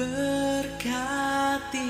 diberkati,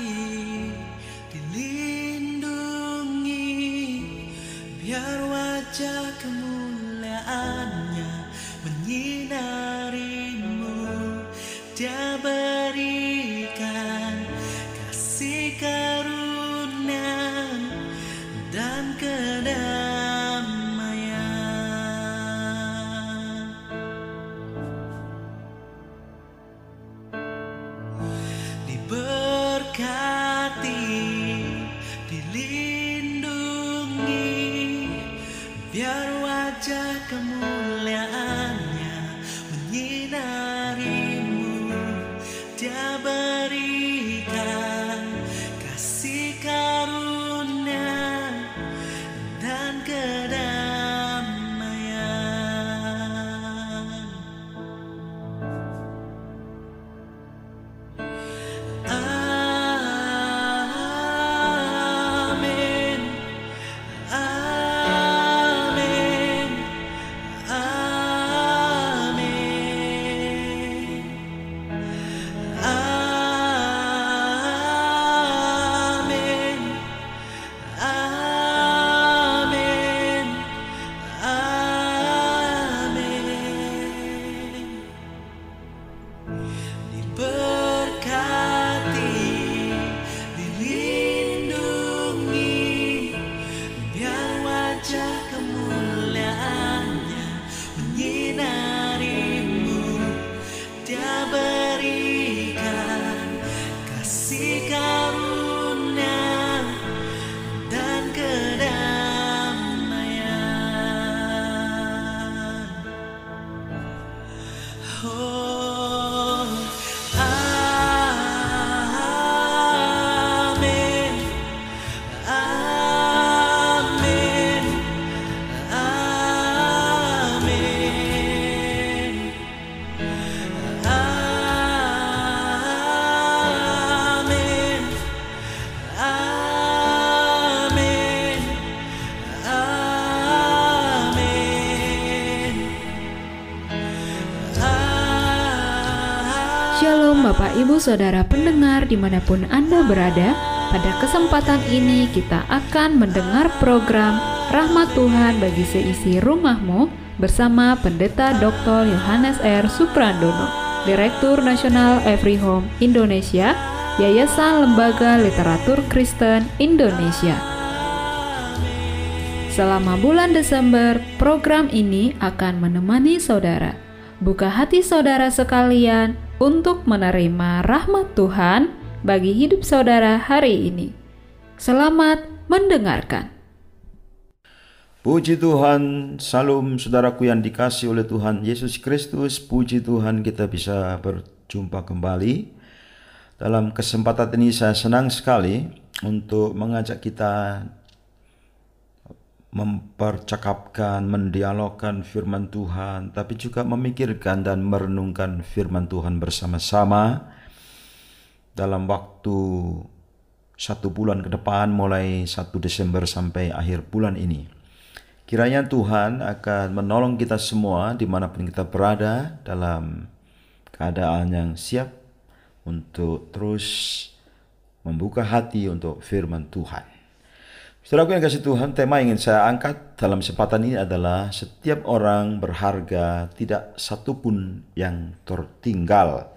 Bapak Ibu Saudara pendengar di mana pun Anda berada Pada kesempatan ini kita akan mendengar program Rahmat Tuhan bagi seisi rumahmu Bersama Pendeta Dr. Yohanes R. Suprandono Direktur Nasional Every Home Indonesia Yayasan Lembaga Literatur Kristen Indonesia Selama bulan Desember, program ini akan menemani saudara. Buka hati saudara sekalian untuk menerima rahmat Tuhan bagi hidup saudara hari ini. Selamat mendengarkan. Puji Tuhan, salam saudaraku yang dikasih oleh Tuhan Yesus Kristus. Puji Tuhan kita bisa berjumpa kembali. Dalam kesempatan ini saya senang sekali untuk mengajak kita mempercakapkan, mendialogkan firman Tuhan, tapi juga memikirkan dan merenungkan firman Tuhan bersama-sama dalam waktu satu bulan ke depan mulai 1 Desember sampai akhir bulan ini. Kiranya Tuhan akan menolong kita semua di mana pun kita berada dalam keadaan yang siap untuk terus membuka hati untuk firman Tuhan. Saudaraku yang kasih Tuhan, tema yang ingin saya angkat dalam kesempatan ini adalah setiap orang berharga, tidak satupun yang tertinggal.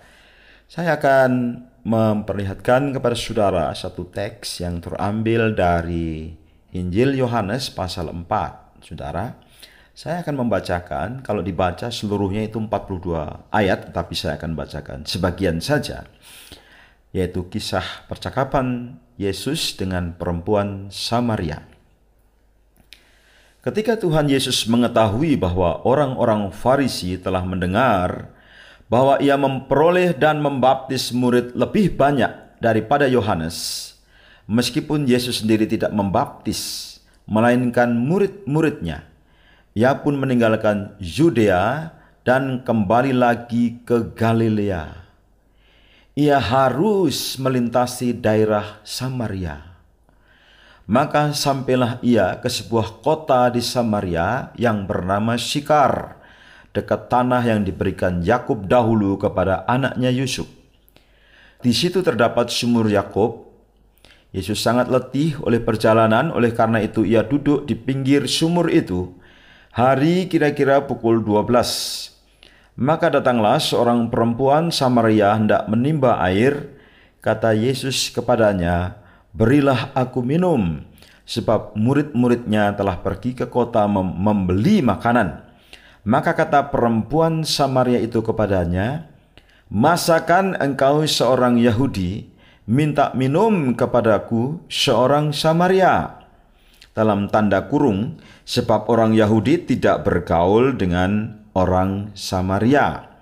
Saya akan memperlihatkan kepada saudara satu teks yang terambil dari Injil Yohanes pasal 4. Saudara, saya akan membacakan, kalau dibaca seluruhnya itu 42 ayat, tetapi saya akan bacakan sebagian saja. Yaitu kisah percakapan Yesus dengan perempuan Samaria. Ketika Tuhan Yesus mengetahui bahwa orang-orang Farisi telah mendengar bahwa ia memperoleh dan membaptis murid lebih banyak daripada Yohanes, meskipun Yesus sendiri tidak membaptis, melainkan murid-muridnya. Ia pun meninggalkan Yudea dan kembali lagi ke Galilea ia harus melintasi daerah Samaria. Maka sampailah ia ke sebuah kota di Samaria yang bernama Sikar, dekat tanah yang diberikan Yakub dahulu kepada anaknya Yusuf. di situ terdapat sumur Yakob. Yesus sangat letih oleh perjalanan, oleh karena itu ia duduk di pinggir sumur itu. Hari kira-kira pukul 12. Maka datanglah seorang perempuan Samaria hendak menimba air. Kata Yesus kepadanya, "Berilah aku minum." Sebab murid-muridnya telah pergi ke kota mem membeli makanan. Maka kata perempuan Samaria itu kepadanya, "Masakan engkau seorang Yahudi minta minum kepadaku seorang Samaria?" Dalam tanda kurung, sebab orang Yahudi tidak bergaul dengan orang Samaria.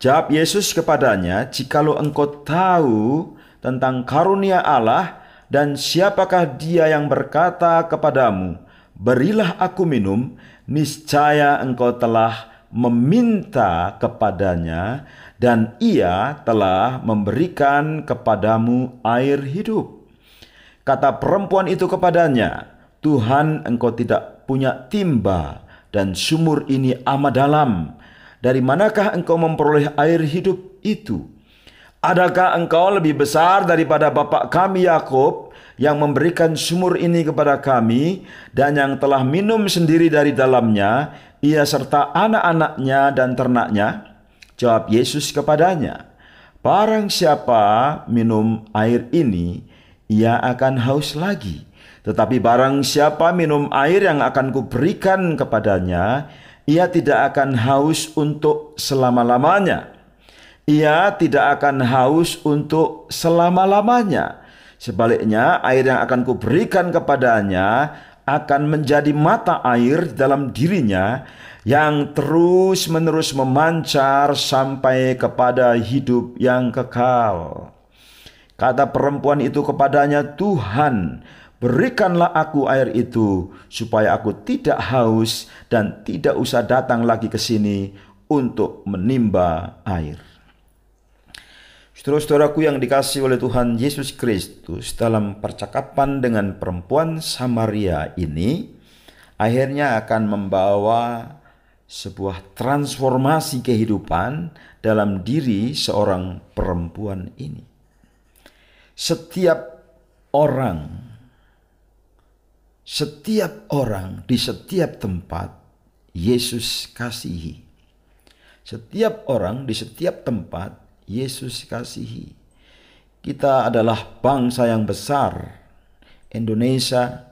Jawab Yesus kepadanya, "Jikalau engkau tahu tentang karunia Allah dan siapakah Dia yang berkata kepadamu, 'Berilah aku minum,' niscaya engkau telah meminta kepadanya dan Ia telah memberikan kepadamu air hidup." Kata perempuan itu kepadanya, "Tuhan, engkau tidak punya timba." Dan sumur ini amat dalam. Dari manakah engkau memperoleh air hidup itu? Adakah engkau lebih besar daripada bapak kami Yakub yang memberikan sumur ini kepada kami dan yang telah minum sendiri dari dalamnya, ia serta anak-anaknya dan ternaknya? Jawab Yesus kepadanya, Barang siapa minum air ini, ia akan haus lagi. Tetapi barang siapa minum air yang akan kuberikan kepadanya, ia tidak akan haus untuk selama-lamanya. Ia tidak akan haus untuk selama-lamanya. Sebaliknya, air yang akan kuberikan kepadanya akan menjadi mata air dalam dirinya yang terus-menerus memancar sampai kepada hidup yang kekal. Kata perempuan itu kepadanya, "Tuhan, Berikanlah aku air itu supaya aku tidak haus dan tidak usah datang lagi ke sini untuk menimba air. Saudara-saudaraku yang dikasih oleh Tuhan Yesus Kristus dalam percakapan dengan perempuan Samaria ini akhirnya akan membawa sebuah transformasi kehidupan dalam diri seorang perempuan ini. Setiap orang setiap orang di setiap tempat Yesus kasihi. Setiap orang di setiap tempat Yesus kasihi. Kita adalah bangsa yang besar. Indonesia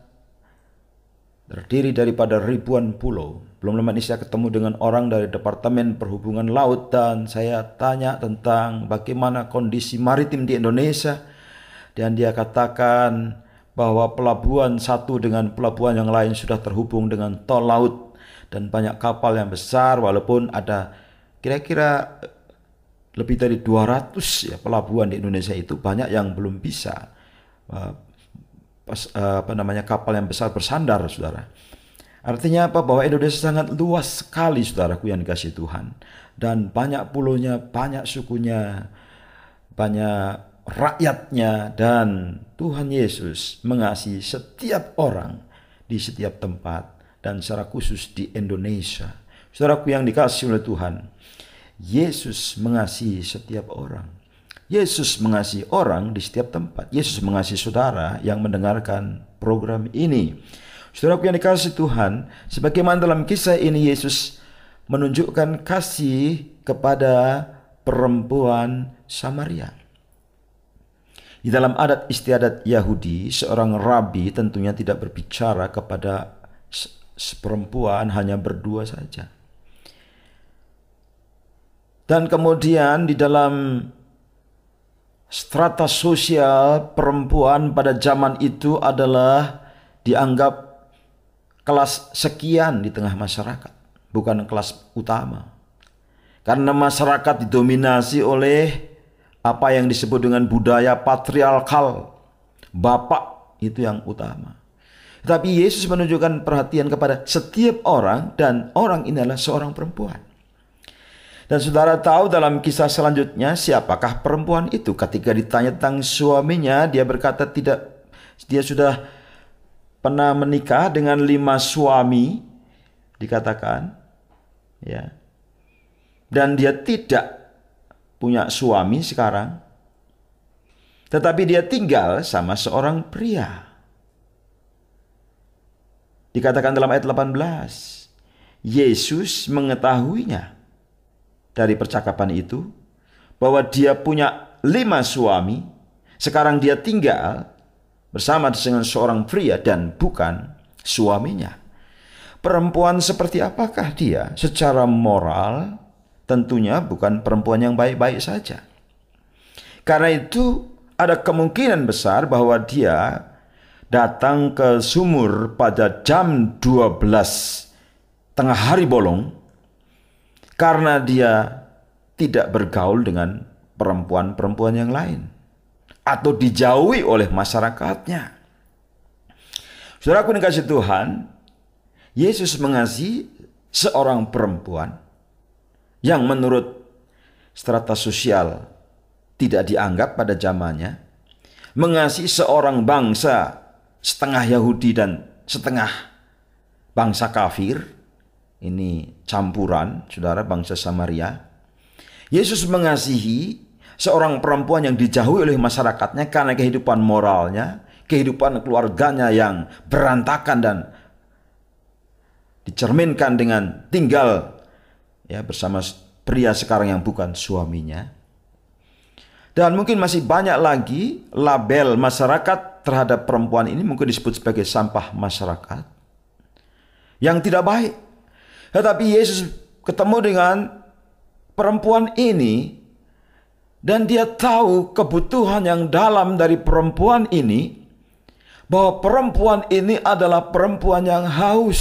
terdiri daripada ribuan pulau. Belum lama ini saya ketemu dengan orang dari Departemen Perhubungan Laut dan saya tanya tentang bagaimana kondisi maritim di Indonesia. Dan dia katakan bahwa pelabuhan satu dengan pelabuhan yang lain sudah terhubung dengan tol laut dan banyak kapal yang besar walaupun ada kira-kira eh, lebih dari 200 ya pelabuhan di Indonesia itu banyak yang belum bisa pas, uh, apa namanya kapal yang besar bersandar Saudara. Artinya apa? Bahwa Indonesia sangat luas sekali saudaraku yang dikasih Tuhan dan banyak pulaunya, banyak sukunya, banyak rakyatnya dan Tuhan Yesus mengasihi setiap orang di setiap tempat dan secara khusus di Indonesia. Saudaraku yang dikasih oleh Tuhan, Yesus mengasihi setiap orang. Yesus mengasihi orang di setiap tempat. Yesus mengasihi saudara yang mendengarkan program ini. Saudaraku yang dikasih Tuhan, sebagaimana dalam kisah ini Yesus menunjukkan kasih kepada perempuan Samaria. Di dalam adat istiadat Yahudi, seorang rabi tentunya tidak berbicara kepada seperempuan hanya berdua saja. Dan kemudian di dalam strata sosial perempuan pada zaman itu adalah dianggap kelas sekian di tengah masyarakat, bukan kelas utama. Karena masyarakat didominasi oleh apa yang disebut dengan budaya patriarkal. Bapak itu yang utama. Tapi Yesus menunjukkan perhatian kepada setiap orang dan orang ini adalah seorang perempuan. Dan saudara tahu dalam kisah selanjutnya siapakah perempuan itu? Ketika ditanya tentang suaminya, dia berkata tidak, dia sudah pernah menikah dengan lima suami, dikatakan, ya. Dan dia tidak punya suami sekarang Tetapi dia tinggal sama seorang pria. Dikatakan dalam ayat 18, Yesus mengetahuinya dari percakapan itu bahwa dia punya lima suami, sekarang dia tinggal bersama dengan seorang pria dan bukan suaminya. Perempuan seperti apakah dia secara moral? Tentunya bukan perempuan yang baik-baik saja. Karena itu ada kemungkinan besar bahwa dia datang ke sumur pada jam 12 tengah hari bolong karena dia tidak bergaul dengan perempuan-perempuan yang lain atau dijauhi oleh masyarakatnya. Saudara aku dikasih Tuhan, Yesus mengasihi seorang perempuan yang menurut strata sosial tidak dianggap pada zamannya, mengasihi seorang bangsa setengah Yahudi dan setengah bangsa kafir. Ini campuran, saudara, bangsa Samaria. Yesus mengasihi seorang perempuan yang dijauhi oleh masyarakatnya karena kehidupan moralnya, kehidupan keluarganya yang berantakan dan dicerminkan dengan tinggal ya bersama pria sekarang yang bukan suaminya. Dan mungkin masih banyak lagi label masyarakat terhadap perempuan ini mungkin disebut sebagai sampah masyarakat yang tidak baik. Tetapi Yesus ketemu dengan perempuan ini dan dia tahu kebutuhan yang dalam dari perempuan ini bahwa perempuan ini adalah perempuan yang haus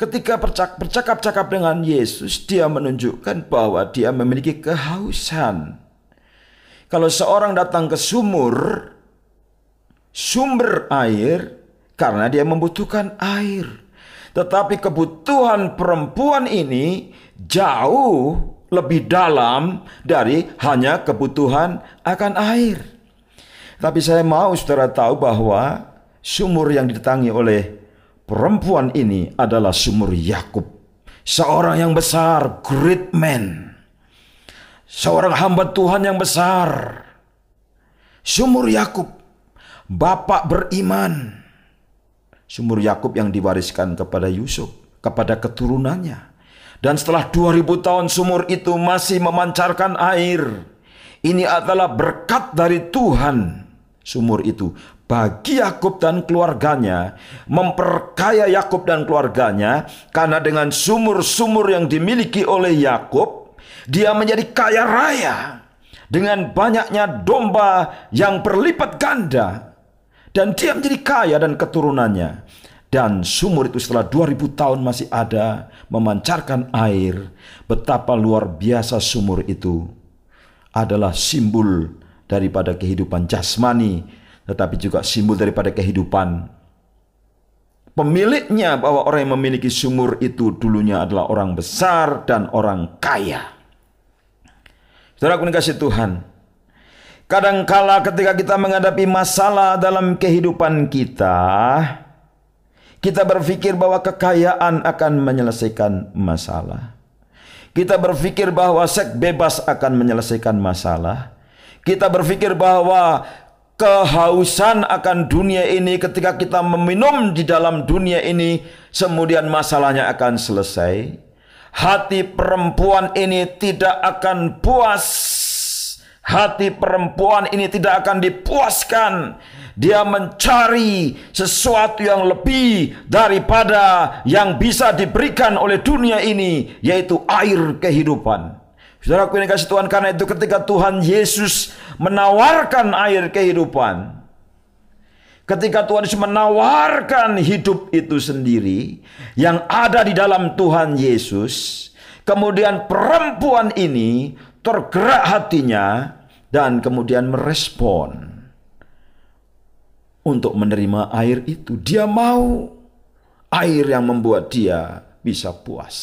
Ketika bercakap-cakap dengan Yesus, dia menunjukkan bahwa dia memiliki kehausan. Kalau seorang datang ke sumur, sumber air, karena dia membutuhkan air. Tetapi kebutuhan perempuan ini jauh lebih dalam dari hanya kebutuhan akan air. Tapi saya mau saudara tahu bahwa sumur yang didatangi oleh Perempuan ini adalah sumur Yakub, seorang yang besar, great man, seorang hamba Tuhan yang besar. Sumur Yakub, bapak beriman. Sumur Yakub yang diwariskan kepada Yusuf, kepada keturunannya. Dan setelah 2000 tahun sumur itu masih memancarkan air. Ini adalah berkat dari Tuhan. Sumur itu bagi Yakub dan keluarganya, memperkaya Yakub dan keluarganya karena dengan sumur-sumur yang dimiliki oleh Yakub, dia menjadi kaya raya dengan banyaknya domba yang berlipat ganda dan dia menjadi kaya dan keturunannya. Dan sumur itu setelah 2000 tahun masih ada memancarkan air. Betapa luar biasa sumur itu adalah simbol daripada kehidupan jasmani tetapi juga simbol daripada kehidupan. Pemiliknya bahwa orang yang memiliki sumur itu dulunya adalah orang besar dan orang kaya. Saudara aku kasih Tuhan, kadangkala ketika kita menghadapi masalah dalam kehidupan kita, kita berpikir bahwa kekayaan akan menyelesaikan masalah. Kita berpikir bahwa seks bebas akan menyelesaikan masalah. Kita berpikir bahwa kehausan akan dunia ini ketika kita meminum di dalam dunia ini kemudian masalahnya akan selesai. Hati perempuan ini tidak akan puas. Hati perempuan ini tidak akan dipuaskan. Dia mencari sesuatu yang lebih daripada yang bisa diberikan oleh dunia ini yaitu air kehidupan Saudara aku ini kasih Tuhan karena itu ketika Tuhan Yesus menawarkan air kehidupan. Ketika Tuhan Yesus menawarkan hidup itu sendiri yang ada di dalam Tuhan Yesus. Kemudian perempuan ini tergerak hatinya dan kemudian merespon untuk menerima air itu. Dia mau air yang membuat dia bisa puas.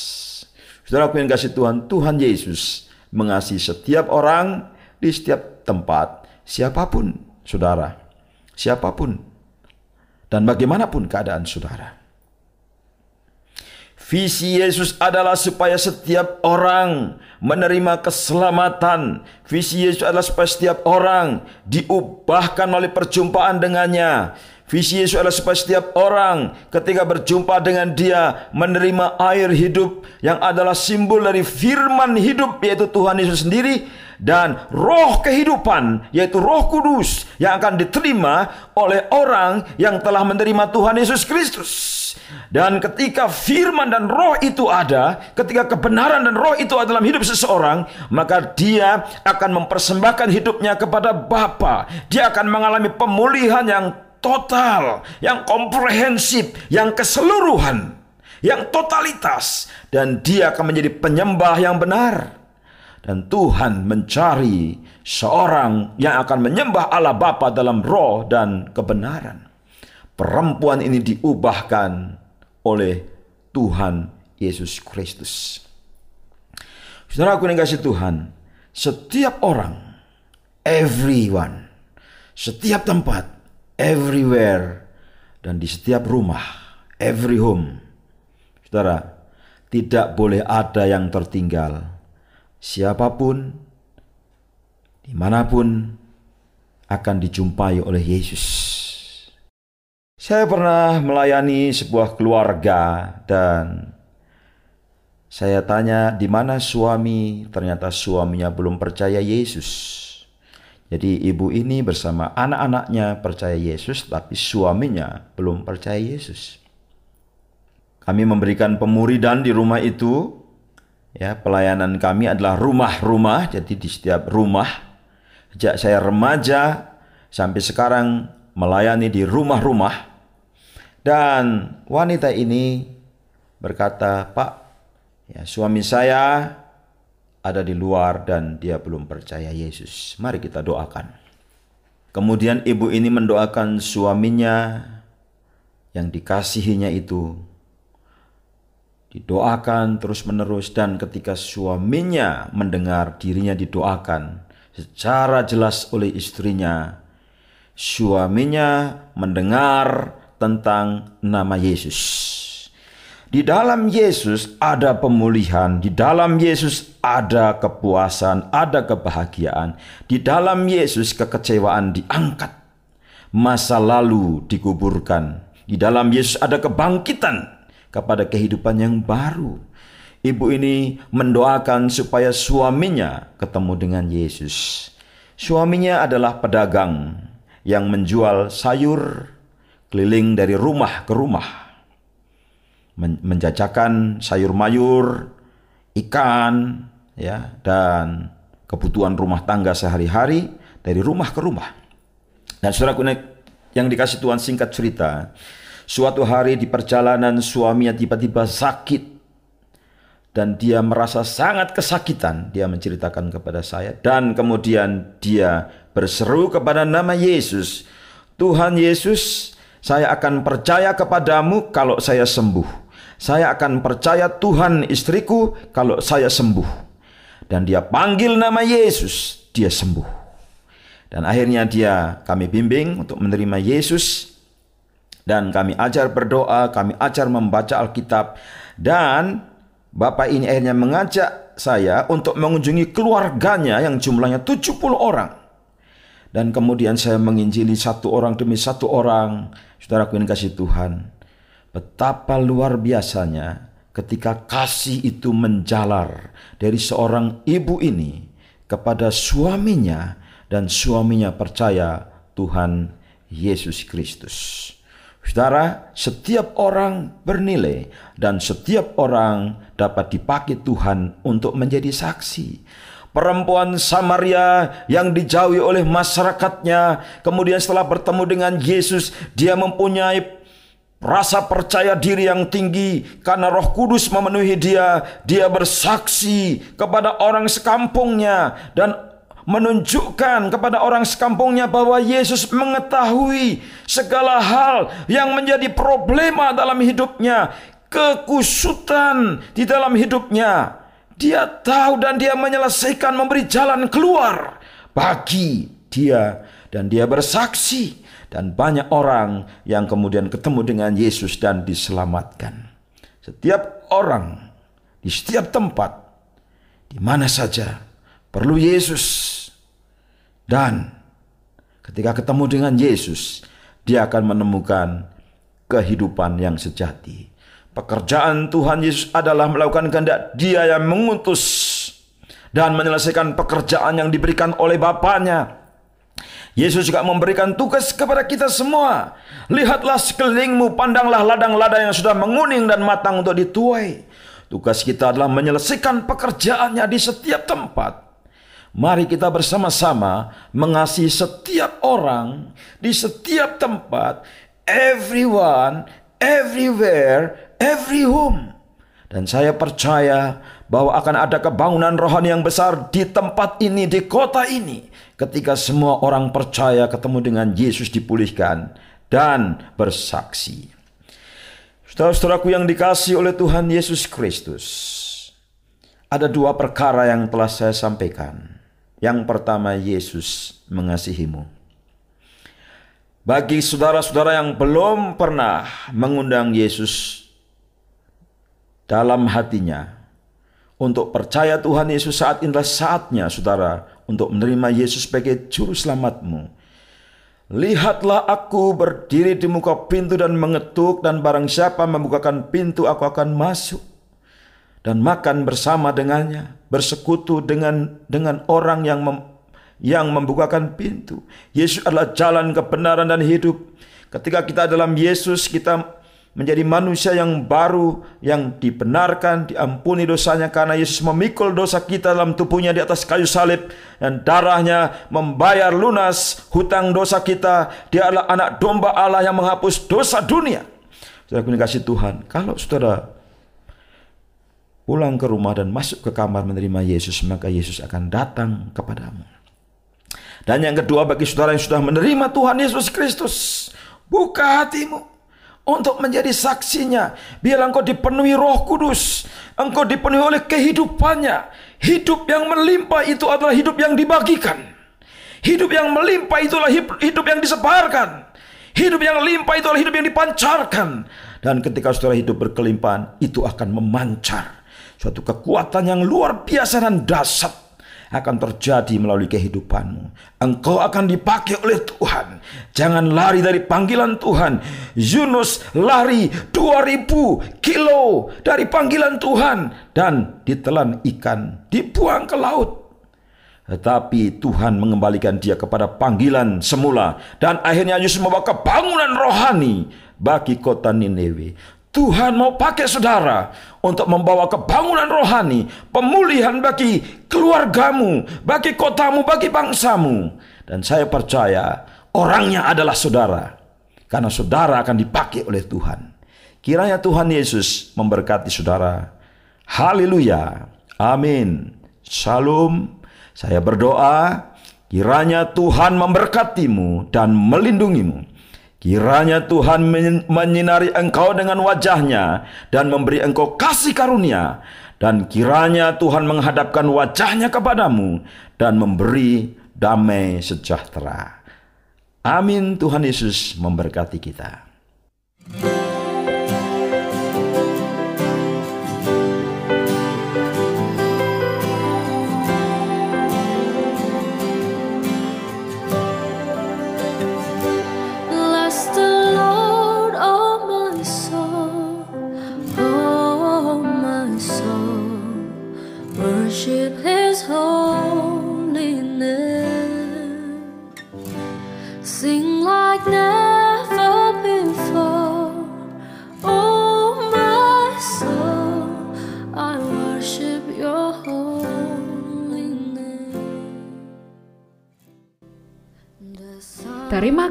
Saudara aku yang kasih Tuhan, Tuhan Yesus mengasihi setiap orang di setiap tempat, siapa pun saudara, siapa pun, dan bagaimanapun keadaan saudara. Visi Yesus adalah supaya setiap orang menerima keselamatan. Visi Yesus adalah supaya setiap orang diubahkan oleh perjumpaan dengannya. Visi Yesus adalah supaya setiap orang ketika berjumpa dengan dia menerima air hidup yang adalah simbol dari firman hidup yaitu Tuhan Yesus sendiri dan roh kehidupan yaitu roh kudus yang akan diterima oleh orang yang telah menerima Tuhan Yesus Kristus. Dan ketika firman dan roh itu ada, ketika kebenaran dan roh itu ada dalam hidup seseorang, maka dia akan mempersembahkan hidupnya kepada Bapa. Dia akan mengalami pemulihan yang total, yang komprehensif, yang keseluruhan, yang totalitas, dan dia akan menjadi penyembah yang benar. Dan Tuhan mencari seorang yang akan menyembah Allah Bapa dalam roh dan kebenaran. Perempuan ini diubahkan oleh Tuhan Yesus Kristus. Saudara aku yang kasih Tuhan, setiap orang, everyone, setiap tempat, everywhere, dan di setiap rumah, every home. Saudara, tidak boleh ada yang tertinggal. Siapa pun, di mana pun, akan dijumpai oleh Yesus. Saya pernah melayani sebuah keluarga dan saya tanya di mana suami, ternyata suaminya belum percaya Yesus. Jadi ibu ini bersama anak-anaknya percaya Yesus tapi suaminya belum percaya Yesus. Kami memberikan pemuridan di rumah itu. Ya, pelayanan kami adalah rumah-rumah, jadi di setiap rumah sejak saya remaja sampai sekarang melayani di rumah-rumah. Dan wanita ini berkata, "Pak, ya suami saya ada di luar dan dia belum percaya Yesus. Mari kita doakan. Kemudian ibu ini mendoakan suaminya yang dikasihinya itu didoakan terus-menerus dan ketika suaminya mendengar dirinya didoakan secara jelas oleh istrinya suaminya mendengar tentang nama Yesus di dalam Yesus ada pemulihan, di dalam Yesus ada kepuasan, ada kebahagiaan. Di dalam Yesus kekecewaan diangkat. Masa lalu dikuburkan. Di dalam Yesus ada kebangkitan kepada kehidupan yang baru. Ibu ini mendoakan supaya suaminya ketemu dengan Yesus. Suaminya adalah pedagang yang menjual sayur keliling dari rumah ke rumah menjajakan sayur mayur, ikan, ya, dan kebutuhan rumah tangga sehari-hari dari rumah ke rumah. Dan saudaraku yang dikasih Tuhan singkat cerita, suatu hari di perjalanan suaminya tiba-tiba sakit dan dia merasa sangat kesakitan. Dia menceritakan kepada saya dan kemudian dia berseru kepada nama Yesus. Tuhan Yesus, saya akan percaya kepadamu kalau saya sembuh. Saya akan percaya Tuhan istriku kalau saya sembuh. Dan dia panggil nama Yesus, dia sembuh. Dan akhirnya dia kami bimbing untuk menerima Yesus. Dan kami ajar berdoa, kami ajar membaca Alkitab. Dan Bapak ini akhirnya mengajak saya untuk mengunjungi keluarganya yang jumlahnya 70 orang. Dan kemudian saya menginjili satu orang demi satu orang. Saudaraku ini kasih Tuhan. Betapa luar biasanya ketika kasih itu menjalar dari seorang ibu ini kepada suaminya dan suaminya percaya Tuhan Yesus Kristus. Saudara, setiap orang bernilai dan setiap orang dapat dipakai Tuhan untuk menjadi saksi. Perempuan Samaria yang dijauhi oleh masyarakatnya, kemudian setelah bertemu dengan Yesus, dia mempunyai rasa percaya diri yang tinggi karena Roh Kudus memenuhi dia. Dia bersaksi kepada orang sekampungnya dan menunjukkan kepada orang sekampungnya bahwa Yesus mengetahui segala hal yang menjadi problema dalam hidupnya, kekusutan di dalam hidupnya. Dia tahu dan dia menyelesaikan memberi jalan keluar bagi dia dan dia bersaksi dan banyak orang yang kemudian ketemu dengan Yesus dan diselamatkan. Setiap orang di setiap tempat, di mana saja perlu Yesus. Dan ketika ketemu dengan Yesus, dia akan menemukan kehidupan yang sejati. Pekerjaan Tuhan Yesus adalah melakukan kehendak Dia yang mengutus dan menyelesaikan pekerjaan yang diberikan oleh Bapaknya. Yesus juga memberikan tugas kepada kita semua. Lihatlah sekelilingmu, pandanglah ladang-ladang yang sudah menguning dan matang untuk dituai. Tugas kita adalah menyelesaikan pekerjaannya di setiap tempat. Mari kita bersama-sama mengasihi setiap orang di setiap tempat, everyone, everywhere, every home. Dan saya percaya bahwa akan ada kebangunan rohani yang besar di tempat ini, di kota ini. Ketika semua orang percaya ketemu dengan Yesus dipulihkan dan bersaksi. Saudara-saudaraku yang dikasih oleh Tuhan Yesus Kristus. Ada dua perkara yang telah saya sampaikan. Yang pertama Yesus mengasihimu. Bagi saudara-saudara yang belum pernah mengundang Yesus dalam hatinya untuk percaya Tuhan Yesus saat inilah saatnya saudara untuk menerima Yesus sebagai juru selamatmu. Lihatlah aku berdiri di muka pintu dan mengetuk dan barang siapa membukakan pintu aku akan masuk dan makan bersama dengannya, bersekutu dengan dengan orang yang mem, yang membukakan pintu. Yesus adalah jalan kebenaran dan hidup. Ketika kita dalam Yesus, kita menjadi manusia yang baru, yang dibenarkan, diampuni dosanya karena Yesus memikul dosa kita dalam tubuhnya di atas kayu salib dan darahnya membayar lunas hutang dosa kita. Dia adalah anak domba Allah yang menghapus dosa dunia. Saudara kasih Tuhan, kalau saudara pulang ke rumah dan masuk ke kamar menerima Yesus, maka Yesus akan datang kepadamu. Dan yang kedua bagi saudara yang sudah menerima Tuhan Yesus Kristus, buka hatimu untuk menjadi saksinya. Biar engkau dipenuhi roh kudus. Engkau dipenuhi oleh kehidupannya. Hidup yang melimpah itu adalah hidup yang dibagikan. Hidup yang melimpah itulah hidup yang disebarkan. Hidup yang limpah itu adalah hidup yang dipancarkan. Dan ketika saudara hidup berkelimpahan, itu akan memancar. Suatu kekuatan yang luar biasa dan dahsyat akan terjadi melalui kehidupanmu. Engkau akan dipakai oleh Tuhan. Jangan lari dari panggilan Tuhan. Yunus lari 2000 kilo dari panggilan Tuhan dan ditelan ikan, dibuang ke laut. Tetapi Tuhan mengembalikan dia kepada panggilan semula dan akhirnya Yunus membawa kebangunan rohani bagi kota Nineveh. Tuhan mau pakai saudara untuk membawa kebangunan rohani, pemulihan bagi keluargamu, bagi kotamu, bagi bangsamu. Dan saya percaya orangnya adalah saudara. Karena saudara akan dipakai oleh Tuhan. Kiranya Tuhan Yesus memberkati saudara. Haleluya. Amin. Shalom. Saya berdoa kiranya Tuhan memberkatimu dan melindungimu. Kiranya Tuhan menyinari engkau dengan wajahnya dan memberi engkau kasih karunia. Dan kiranya Tuhan menghadapkan wajahnya kepadamu dan memberi damai sejahtera. Amin Tuhan Yesus memberkati kita. Terima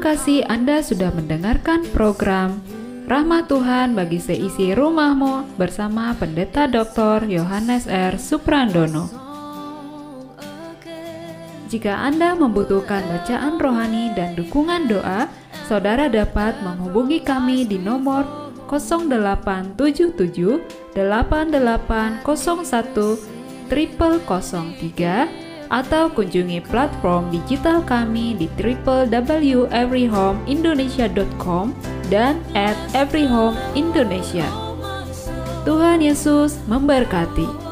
kasih Anda sudah mendengarkan program Rahmat Tuhan bagi seisi rumahmu bersama Pendeta Dr. Yohanes R. Suprandono. Jika Anda membutuhkan bacaan rohani dan dukungan doa, saudara dapat menghubungi kami di nomor 0877 8801 0003 atau kunjungi platform digital kami di www.everyhomeindonesia.com dan at everyhomeindonesia. Tuhan Yesus memberkati.